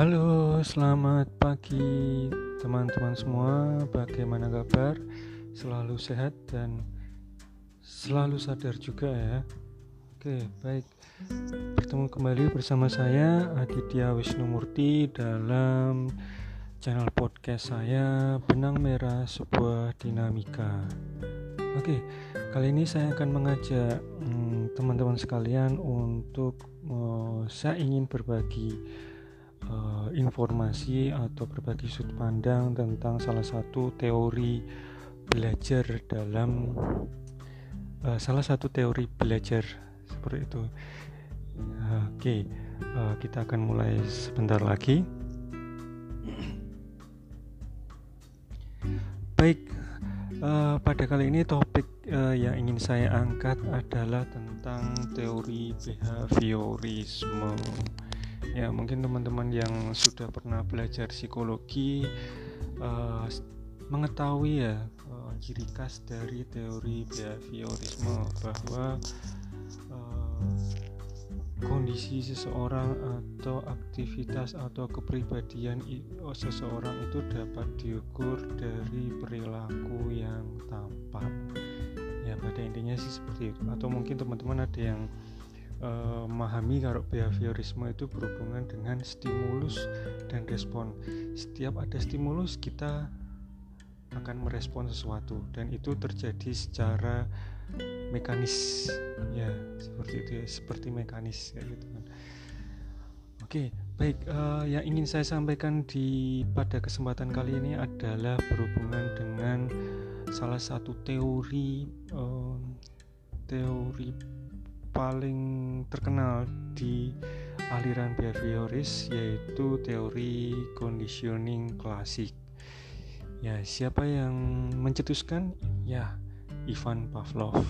Halo, selamat pagi teman-teman semua. Bagaimana kabar? Selalu sehat dan selalu sadar juga ya. Oke, baik. Bertemu kembali bersama saya Aditya Wisnumurti dalam channel podcast saya Benang Merah Sebuah Dinamika. Oke, kali ini saya akan mengajak hmm, teman-teman hmm, sekalian untuk uh, saya ingin berbagi uh, informasi atau berbagi sudut pandang tentang salah satu teori belajar dalam uh, salah satu teori belajar seperti itu. Oke, okay, uh, kita akan mulai sebentar lagi. Baik, Uh, pada kali ini topik uh, yang ingin saya angkat adalah tentang teori behaviorisme. Ya, mungkin teman-teman yang sudah pernah belajar psikologi uh, mengetahui ya uh, ciri khas dari teori behaviorisme bahwa uh, kondisi seseorang atau aktivitas atau kepribadian oh, seseorang itu dapat diukur dari perilaku yang tampak. Ya pada intinya sih seperti itu. Atau mungkin teman-teman ada yang uh, kalau behaviorisme itu berhubungan dengan stimulus dan respon. Setiap ada stimulus kita akan merespon sesuatu dan itu terjadi secara mekanis. Ya seperti itu ya seperti mekanis ya gitu kan. Oke baik uh, yang ingin saya sampaikan di pada kesempatan kali ini adalah berhubungan dengan salah satu teori uh, teori paling terkenal di aliran behavioris yaitu teori conditioning klasik ya siapa yang mencetuskan ya Ivan Pavlov.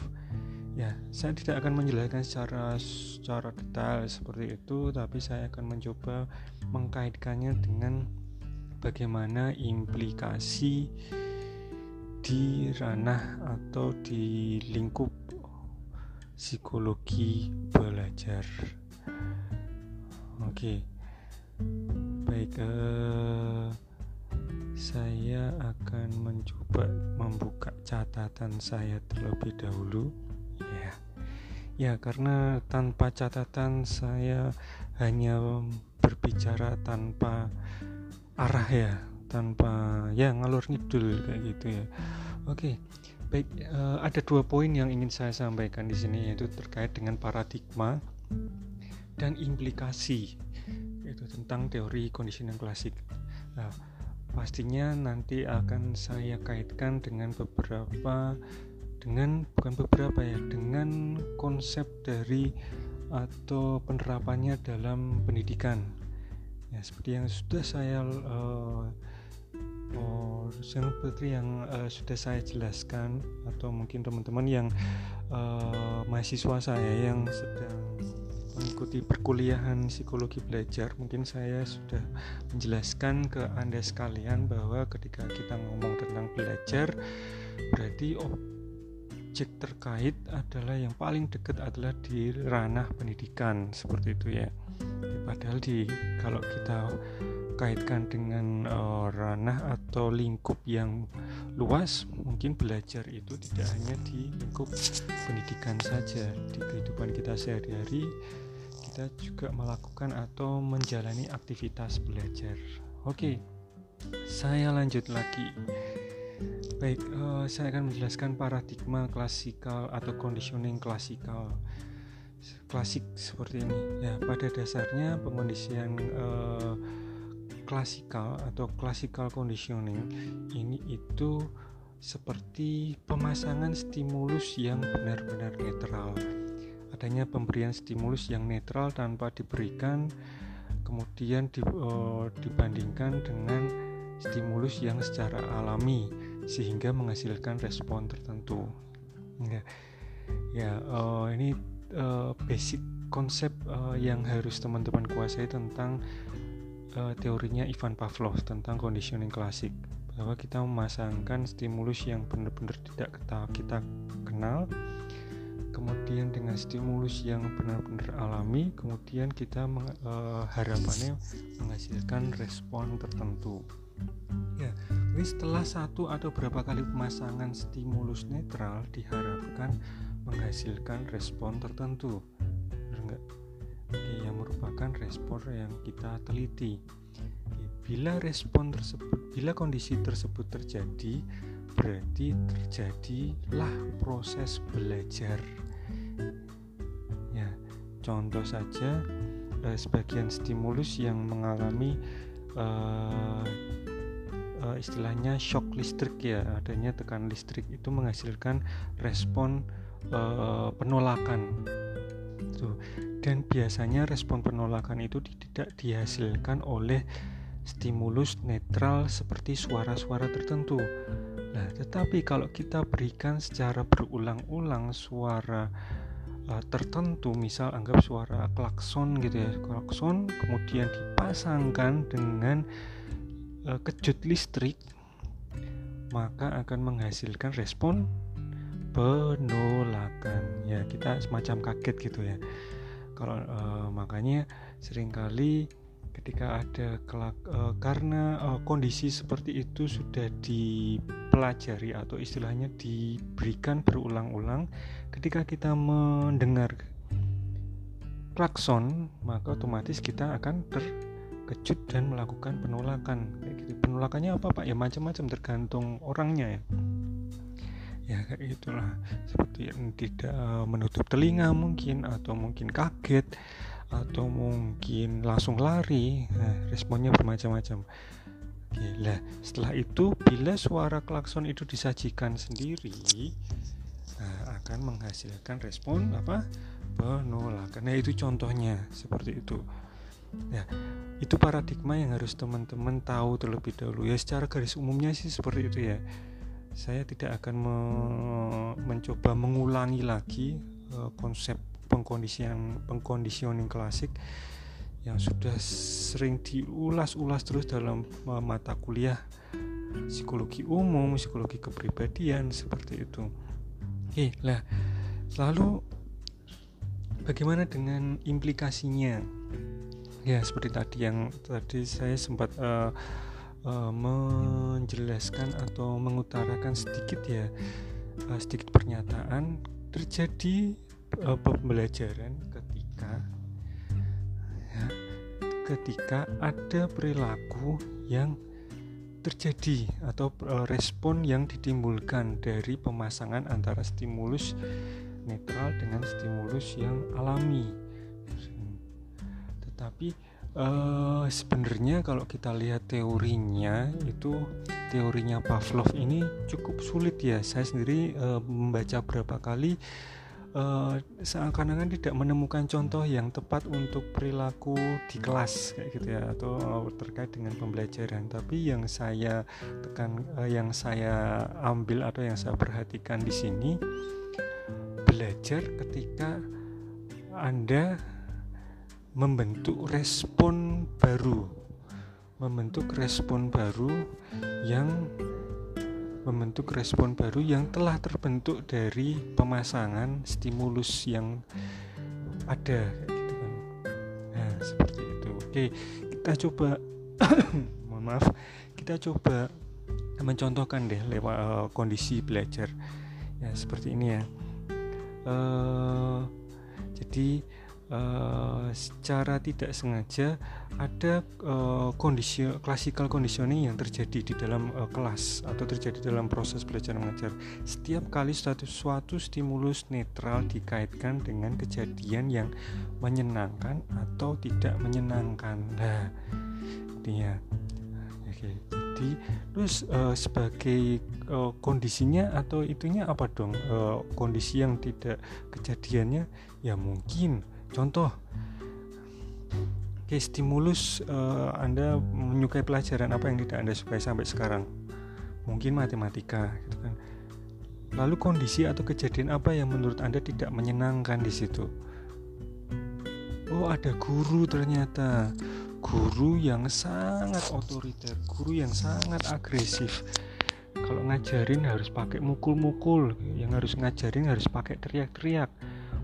Ya, saya tidak akan menjelaskan secara secara detail seperti itu, tapi saya akan mencoba mengkaitkannya dengan bagaimana implikasi di ranah atau di lingkup psikologi belajar. Oke, baik. Uh, saya akan mencoba membuka catatan saya terlebih dahulu ya ya karena tanpa catatan saya hanya berbicara tanpa arah ya tanpa ya ngalur ngidul kayak gitu ya oke baik uh, ada dua poin yang ingin saya sampaikan di sini yaitu terkait dengan paradigma dan implikasi itu tentang teori conditioning klasik. Nah pastinya nanti akan saya kaitkan dengan beberapa dengan bukan beberapa ya dengan konsep dari atau penerapannya dalam pendidikan. Ya seperti yang sudah saya uh, oh, seperti yang uh, sudah saya jelaskan atau mungkin teman-teman yang uh, mahasiswa saya yang sedang mengikuti perkuliahan psikologi belajar mungkin saya sudah menjelaskan ke anda sekalian bahwa ketika kita ngomong tentang belajar berarti objek terkait adalah yang paling dekat adalah di ranah pendidikan seperti itu ya. Padahal di kalau kita kaitkan dengan uh, ranah atau lingkup yang luas mungkin belajar itu tidak hanya di lingkup pendidikan saja di kehidupan kita sehari-hari kita juga melakukan atau menjalani aktivitas belajar. Oke, saya lanjut lagi. Baik, uh, saya akan menjelaskan paradigma klasikal atau conditioning klasikal. Klasik seperti ini. Ya, pada dasarnya pengondisian uh, klasikal atau classical conditioning ini itu seperti pemasangan stimulus yang benar-benar netral. Adanya pemberian stimulus yang netral tanpa diberikan kemudian di, uh, dibandingkan dengan stimulus yang secara alami sehingga menghasilkan respon tertentu. Ya ya uh, ini uh, basic konsep uh, yang harus teman-teman kuasai tentang uh, teorinya Ivan Pavlov tentang conditioning klasik. Bahwa kita memasangkan stimulus yang benar-benar tidak kita, kita kenal kemudian dengan stimulus yang benar-benar alami kemudian kita meng, uh, harapannya menghasilkan respon tertentu. Ya ini setelah satu atau berapa kali pemasangan stimulus netral diharapkan menghasilkan respon tertentu merupakan respon yang kita teliti bila respon tersebut bila kondisi tersebut terjadi berarti terjadilah proses belajar ya contoh saja eh, sebagian stimulus yang mengalami eh, eh, istilahnya shock listrik ya adanya tekanan listrik itu menghasilkan respon eh, penolakan Tuh. Dan biasanya respon penolakan itu tidak dihasilkan oleh stimulus netral seperti suara-suara tertentu Nah, tetapi kalau kita berikan secara berulang-ulang suara uh, tertentu, misal anggap suara klakson gitu ya, klakson kemudian dipasangkan dengan uh, kejut listrik, maka akan menghasilkan respon penolakan. Ya, kita semacam kaget gitu ya. Kalau uh, makanya sering kali ketika ada kelak uh, karena uh, kondisi seperti itu sudah dipelajari atau istilahnya diberikan berulang-ulang ketika kita mendengar klakson maka otomatis kita akan terkejut dan melakukan penolakan. Kayak gitu. Penolakannya apa pak? Ya macam-macam tergantung orangnya ya ya kayak itulah seperti tidak menutup telinga mungkin atau mungkin kaget atau mungkin langsung lari. Nah, responnya bermacam-macam. Lah setelah itu bila suara klakson itu disajikan sendiri nah, akan menghasilkan respon apa? Penolakan. Nah itu contohnya seperti itu. Ya itu paradigma yang harus teman-teman tahu terlebih dahulu. Ya secara garis umumnya sih seperti itu ya saya tidak akan me mencoba mengulangi lagi uh, konsep pengkondisian pengkondisioning klasik yang sudah sering diulas-ulas terus dalam uh, mata kuliah psikologi umum, psikologi kepribadian seperti itu. Oke, lah lalu bagaimana dengan implikasinya? Ya seperti tadi yang tadi saya sempat uh, uh, menjelaskan atau mengutarakan sedikit ya uh, sedikit pernyataan terjadi uh, pembelajaran ketika ya, ketika ada perilaku yang terjadi atau uh, respon yang ditimbulkan dari pemasangan antara stimulus netral dengan stimulus yang alami. Uh, sebenarnya kalau kita lihat teorinya itu teorinya Pavlov ini cukup sulit ya. Saya sendiri uh, membaca berapa kali uh, seakan-akan tidak menemukan contoh yang tepat untuk perilaku di kelas kayak gitu ya atau terkait dengan pembelajaran tapi yang saya tekan uh, yang saya ambil atau yang saya perhatikan di sini belajar ketika Anda membentuk respon baru membentuk respon baru yang membentuk respon baru yang telah terbentuk dari pemasangan stimulus yang ada gitu kan. Nah, seperti itu. Oke, kita coba mohon maaf, kita coba mencontohkan deh lewat uh, kondisi belajar. Ya, seperti ini ya. Uh, jadi uh, secara tidak sengaja ada uh, kondisi classical conditioning yang terjadi di dalam uh, kelas atau terjadi dalam proses belajar mengajar. Setiap kali suatu, suatu stimulus netral dikaitkan dengan kejadian yang menyenangkan atau tidak menyenangkan. Nah, dia. Oke, jadi terus uh, sebagai uh, kondisinya atau itunya apa dong? Uh, kondisi yang tidak kejadiannya ya mungkin Contoh, Oke, stimulus uh, Anda menyukai pelajaran apa yang tidak Anda sukai sampai sekarang? Mungkin matematika, gitu kan. Lalu kondisi atau kejadian apa yang menurut Anda tidak menyenangkan di situ? Oh, ada guru ternyata. Guru yang sangat otoriter, guru yang sangat agresif. kalau ngajarin harus pakai mukul-mukul yang harus ngajarin harus pakai teriak-teriak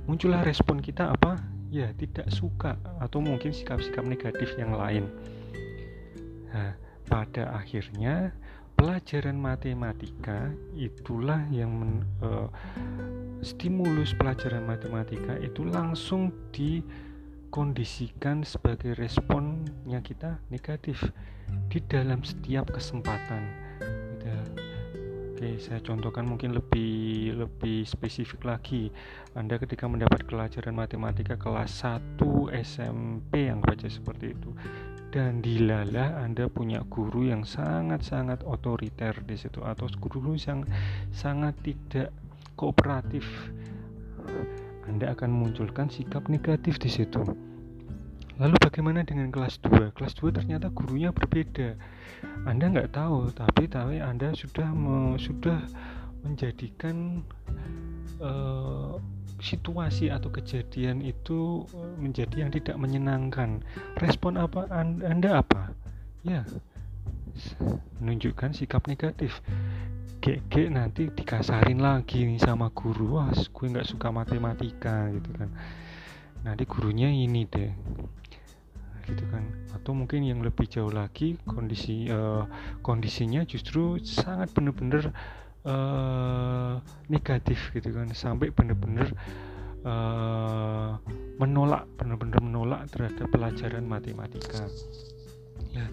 muncullah respon kita apa ya tidak suka atau mungkin sikap-sikap negatif yang lain nah pada akhirnya pelajaran matematika itulah yang men, uh, stimulus pelajaran matematika itu langsung dikondisikan sebagai responnya kita negatif di dalam setiap kesempatan. Oke, saya contohkan mungkin lebih lebih spesifik lagi. Anda ketika mendapat pelajaran matematika kelas 1 SMP yang baca seperti itu dan dilalah Anda punya guru yang sangat-sangat otoriter di situ atau guru yang sangat tidak kooperatif Anda akan munculkan sikap negatif di situ. Lalu bagaimana dengan kelas 2 kelas 2 ternyata gurunya berbeda. Anda nggak tahu tapi tapi Anda sudah me, sudah menjadikan uh, situasi atau kejadian itu eh, menjadi yang tidak menyenangkan. Respon apa Anda apa? Ya, menunjukkan sikap negatif. GG nanti dikasarin lagi nih sama guru, wah gue nggak suka matematika gitu kan. Nanti gurunya ini deh, gitu kan. Atau mungkin yang lebih jauh lagi kondisi uh, kondisinya justru sangat benar-benar uh, negatif gitu kan. Sampai benar-benar uh, menolak benar-benar menolak terhadap pelajaran matematika. Ya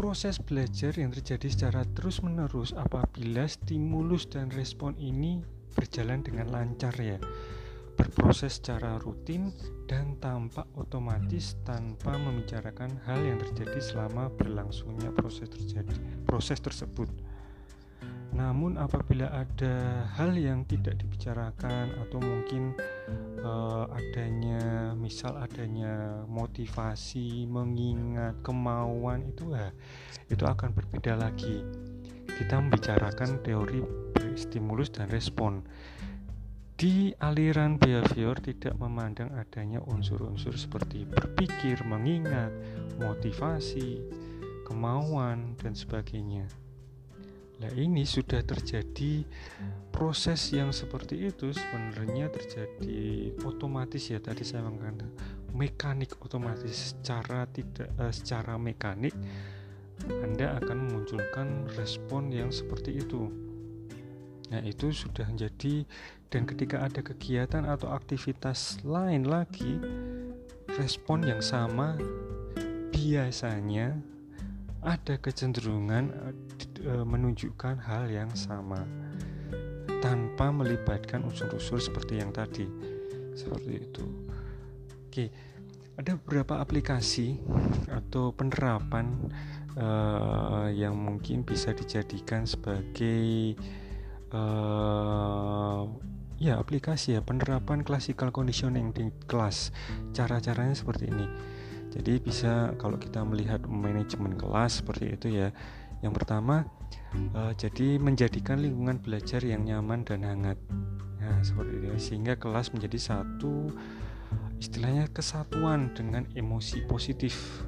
proses belajar yang terjadi secara terus-menerus apabila stimulus dan respon ini berjalan dengan lancar ya. Berproses secara rutin dan tampak otomatis tanpa membicarakan hal yang terjadi selama berlangsungnya proses terjadi proses tersebut namun apabila ada hal yang tidak dibicarakan atau mungkin uh, adanya misal adanya motivasi, mengingat, kemauan itu ya itu akan berbeda lagi. Kita membicarakan teori stimulus dan respon. Di aliran behavior tidak memandang adanya unsur-unsur seperti berpikir, mengingat, motivasi, kemauan dan sebagainya. Nah ini sudah terjadi proses yang seperti itu sebenarnya terjadi otomatis ya tadi saya mengatakan mekanik otomatis secara tidak uh, secara mekanik Anda akan memunculkan respon yang seperti itu. Nah itu sudah menjadi dan ketika ada kegiatan atau aktivitas lain lagi respon yang sama biasanya ada kecenderungan uh, menunjukkan hal yang sama tanpa melibatkan unsur-unsur seperti yang tadi. Seperti itu. Oke ada beberapa aplikasi atau penerapan uh, yang mungkin bisa dijadikan sebagai uh, ya aplikasi ya penerapan classical conditioning di kelas. Cara-caranya seperti ini jadi bisa kalau kita melihat manajemen kelas seperti itu ya. Yang pertama uh, jadi menjadikan lingkungan belajar yang nyaman dan hangat. Nah, seperti itu sehingga kelas menjadi satu istilahnya kesatuan dengan emosi positif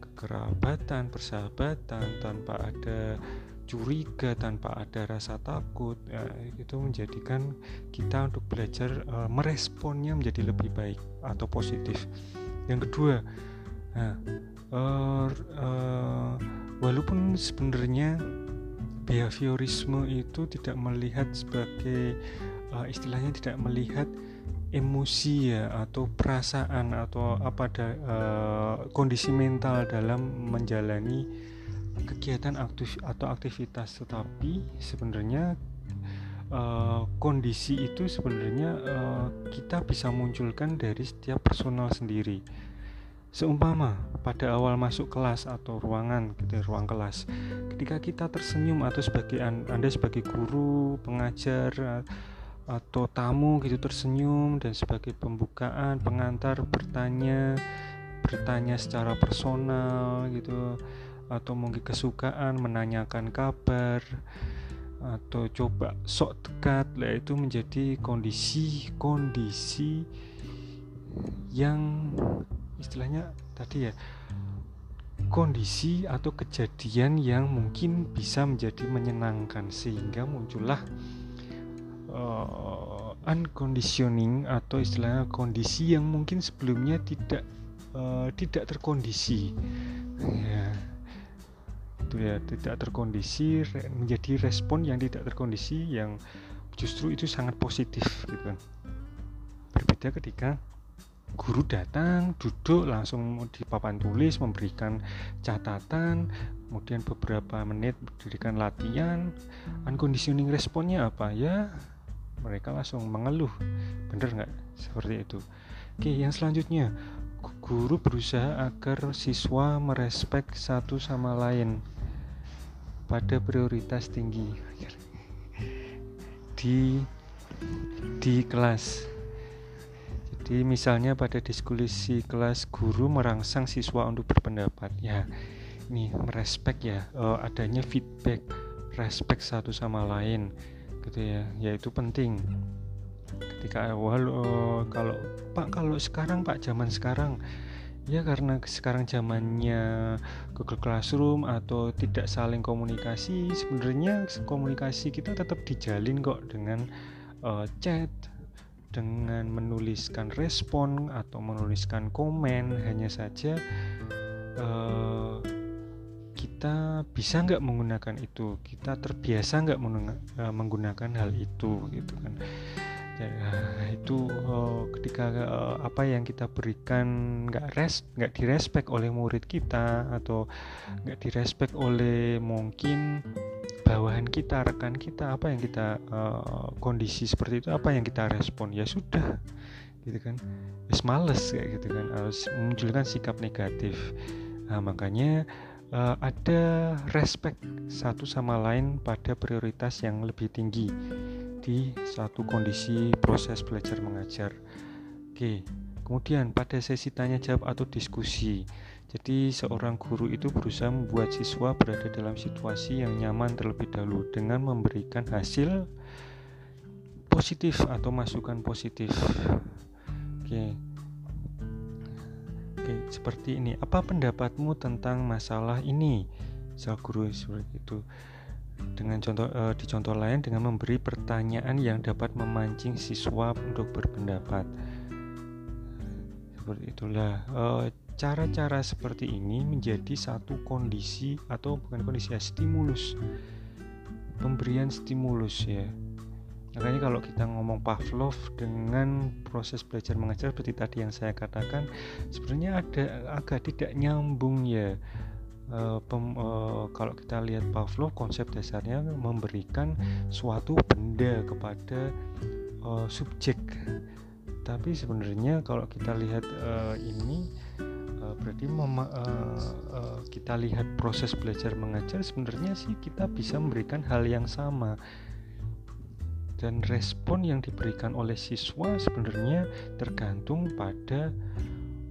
kekerabatan, persahabatan tanpa ada curiga, tanpa ada rasa takut, ya, itu menjadikan kita untuk belajar uh, meresponnya menjadi lebih baik atau positif. Yang kedua, Nah, uh, uh, walaupun sebenarnya behaviorisme itu tidak melihat sebagai uh, istilahnya tidak melihat emosi ya atau perasaan atau apa ada uh, kondisi mental dalam menjalani kegiatan aktif atau aktivitas tetapi sebenarnya uh, kondisi itu sebenarnya uh, kita bisa munculkan dari setiap personal sendiri. Seumpama pada awal masuk kelas atau ruangan gitu ruang kelas, ketika kita tersenyum atau sebagai Anda sebagai guru, pengajar atau tamu gitu tersenyum dan sebagai pembukaan, pengantar bertanya bertanya secara personal gitu atau mungkin kesukaan menanyakan kabar atau coba sok dekat lah itu menjadi kondisi-kondisi yang istilahnya tadi ya kondisi atau kejadian yang mungkin bisa menjadi menyenangkan. Sehingga muncullah uh, unconditioning atau istilahnya kondisi yang mungkin sebelumnya tidak uh, tidak terkondisi. Ya itu ya tidak terkondisi menjadi respon yang tidak terkondisi yang justru itu sangat positif gitu kan. Berbeda ketika guru datang duduk langsung di papan tulis memberikan catatan kemudian beberapa menit berdirikan latihan unconditioning responnya apa? Ya mereka langsung mengeluh. Bener nggak? Seperti itu. Oke yang selanjutnya. Guru berusaha agar siswa merespek satu sama lain pada prioritas tinggi di di kelas jadi misalnya pada diskusi kelas guru merangsang siswa untuk berpendapat. Ya, ini merespek ya uh, adanya feedback, respect satu sama lain gitu ya. Ya itu penting. Ketika awal uh, kalau Pak kalau sekarang Pak zaman sekarang ya karena sekarang zamannya Google Classroom atau tidak saling komunikasi sebenarnya komunikasi kita tetap dijalin kok dengan uh, chat dengan menuliskan respon atau menuliskan komen. Hanya saja uh, kita bisa nggak menggunakan itu? Kita terbiasa nggak eh, menggunakan hal itu gitu kan ya, itu uh, ketika uh, apa yang kita berikan nggak res nggak direspek oleh murid kita atau nggak direspek oleh mungkin bawahan kita rekan kita apa yang kita uh, kondisi seperti itu apa yang kita respon? Ya sudah gitu kan. Es males kayak gitu kan. Harus memunculkan sikap negatif. Nah, makanya uh, ada respect satu sama lain pada prioritas yang lebih tinggi di satu kondisi proses belajar mengajar oke kemudian pada sesi tanya jawab atau diskusi jadi seorang guru itu berusaha membuat siswa berada dalam situasi yang nyaman terlebih dahulu dengan memberikan hasil positif atau masukan positif. Oke. Oke, seperti ini. Apa pendapatmu tentang masalah ini? Misal guru seperti itu. Dengan contoh e, di contoh lain dengan memberi pertanyaan yang dapat memancing siswa untuk berpendapat. Seperti itulah. E, cara-cara seperti ini menjadi satu kondisi atau bukan kondisi ya stimulus pemberian stimulus ya makanya kalau kita ngomong Pavlov dengan proses belajar mengajar seperti tadi yang saya katakan sebenarnya ada agak tidak nyambung ya Uh, pem, uh, kalau kita lihat Pavlov konsep dasarnya memberikan suatu benda kepada uh, subjek. Tapi sebenarnya kalau kita lihat uh, ini uh, berarti mema, uh, kita lihat proses belajar mengajar sebenarnya sih kita bisa memberikan hal yang sama. Dan respon yang diberikan oleh siswa sebenarnya tergantung pada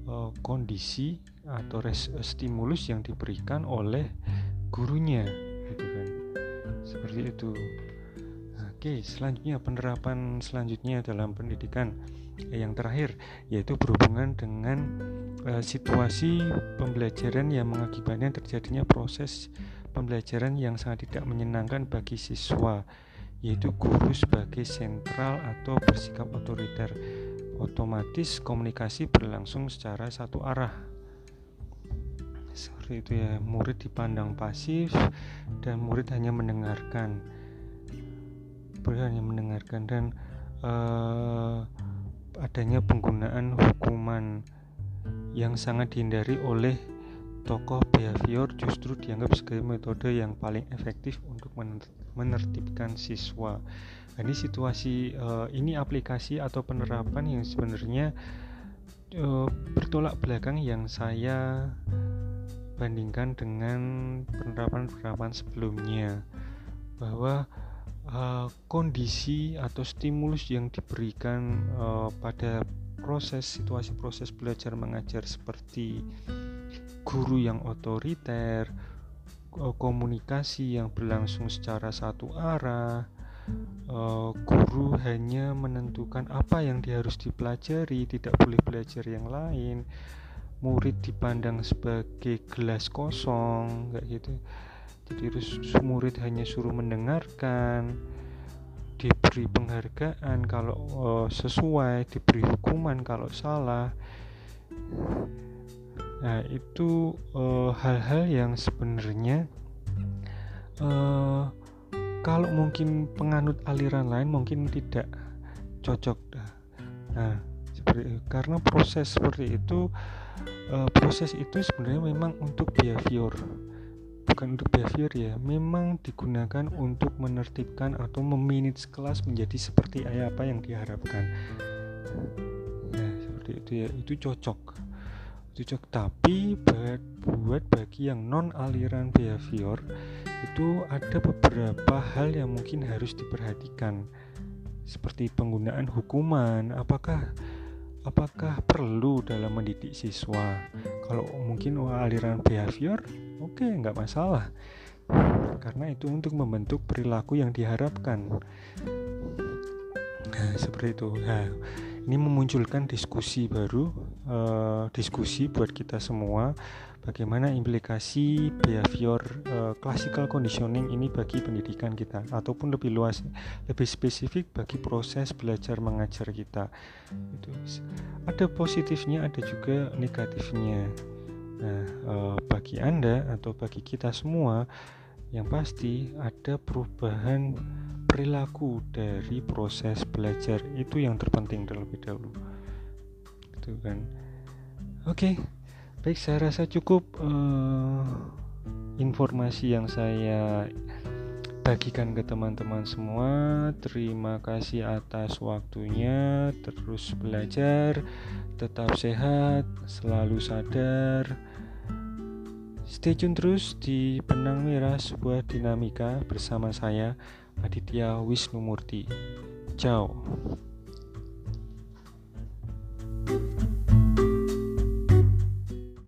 uh, kondisi atau res, stimulus yang diberikan oleh gurunya gitu kan. Seperti itu. Oke selanjutnya penerapan selanjutnya dalam pendidikan yang terakhir yaitu berhubungan dengan uh, situasi pembelajaran yang mengakibatkan terjadinya proses pembelajaran yang sangat tidak menyenangkan bagi siswa yaitu guru sebagai sentral atau bersikap otoriter. Otomatis komunikasi berlangsung secara satu arah seperti itu ya murid dipandang pasif dan murid hanya mendengarkan murid hanya mendengarkan dan uh, adanya penggunaan hukuman yang sangat dihindari oleh tokoh behavior justru dianggap sebagai metode yang paling efektif untuk menertibkan siswa. Nah, ini situasi uh, ini aplikasi atau penerapan yang sebenarnya uh, bertolak belakang yang saya bandingkan dengan penerapan-penerapan sebelumnya bahwa uh, kondisi atau stimulus yang diberikan uh, pada proses situasi proses belajar mengajar seperti guru yang otoriter, komunikasi yang berlangsung secara satu arah, guru hanya menentukan apa yang harus dipelajari, tidak boleh belajar yang lain, murid dipandang sebagai gelas kosong kayak gitu. Jadi murid hanya suruh mendengarkan diberi penghargaan kalau uh, sesuai diberi hukuman kalau salah. Nah itu eh, hal-hal uh, yang sebenarnya uh, kalau mungkin penganut aliran lain mungkin tidak cocok nah seperti karena proses seperti itu uh, proses itu sebenarnya memang untuk behavior. Bukan untuk behavior ya memang digunakan untuk menertibkan atau memanage kelas menjadi seperti apa yang diharapkan. Nah seperti itu ya. Itu cocok. Cocok. Tapi buat buat bagi yang non aliran behavior itu ada beberapa hal yang mungkin harus diperhatikan. Seperti penggunaan hukuman. Apakah apakah perlu dalam mendidik siswa? Kalau mungkin aliran behavior oke okay, nggak masalah. Karena itu untuk membentuk perilaku yang diharapkan. Nah, seperti itu. Nah, ini memunculkan diskusi baru uh, diskusi buat kita semua bagaimana implikasi behavior uh, classical conditioning ini bagi pendidikan kita? Ataupun lebih luas lebih spesifik bagi proses belajar mengajar kita. Itu ada positifnya ada juga negatifnya. Nah uh, bagi anda atau bagi kita semua yang pasti ada perubahan perilaku dari proses belajar itu yang terpenting terlebih dahulu. Itu kan. Oke okay. Baik, saya rasa cukup uh, informasi yang saya bagikan ke teman-teman semua. Terima kasih atas waktunya. Terus belajar, tetap sehat, selalu sadar. Stay tune terus di Benang Merah sebuah dinamika bersama saya Aditya Wisnumurti. Ciao.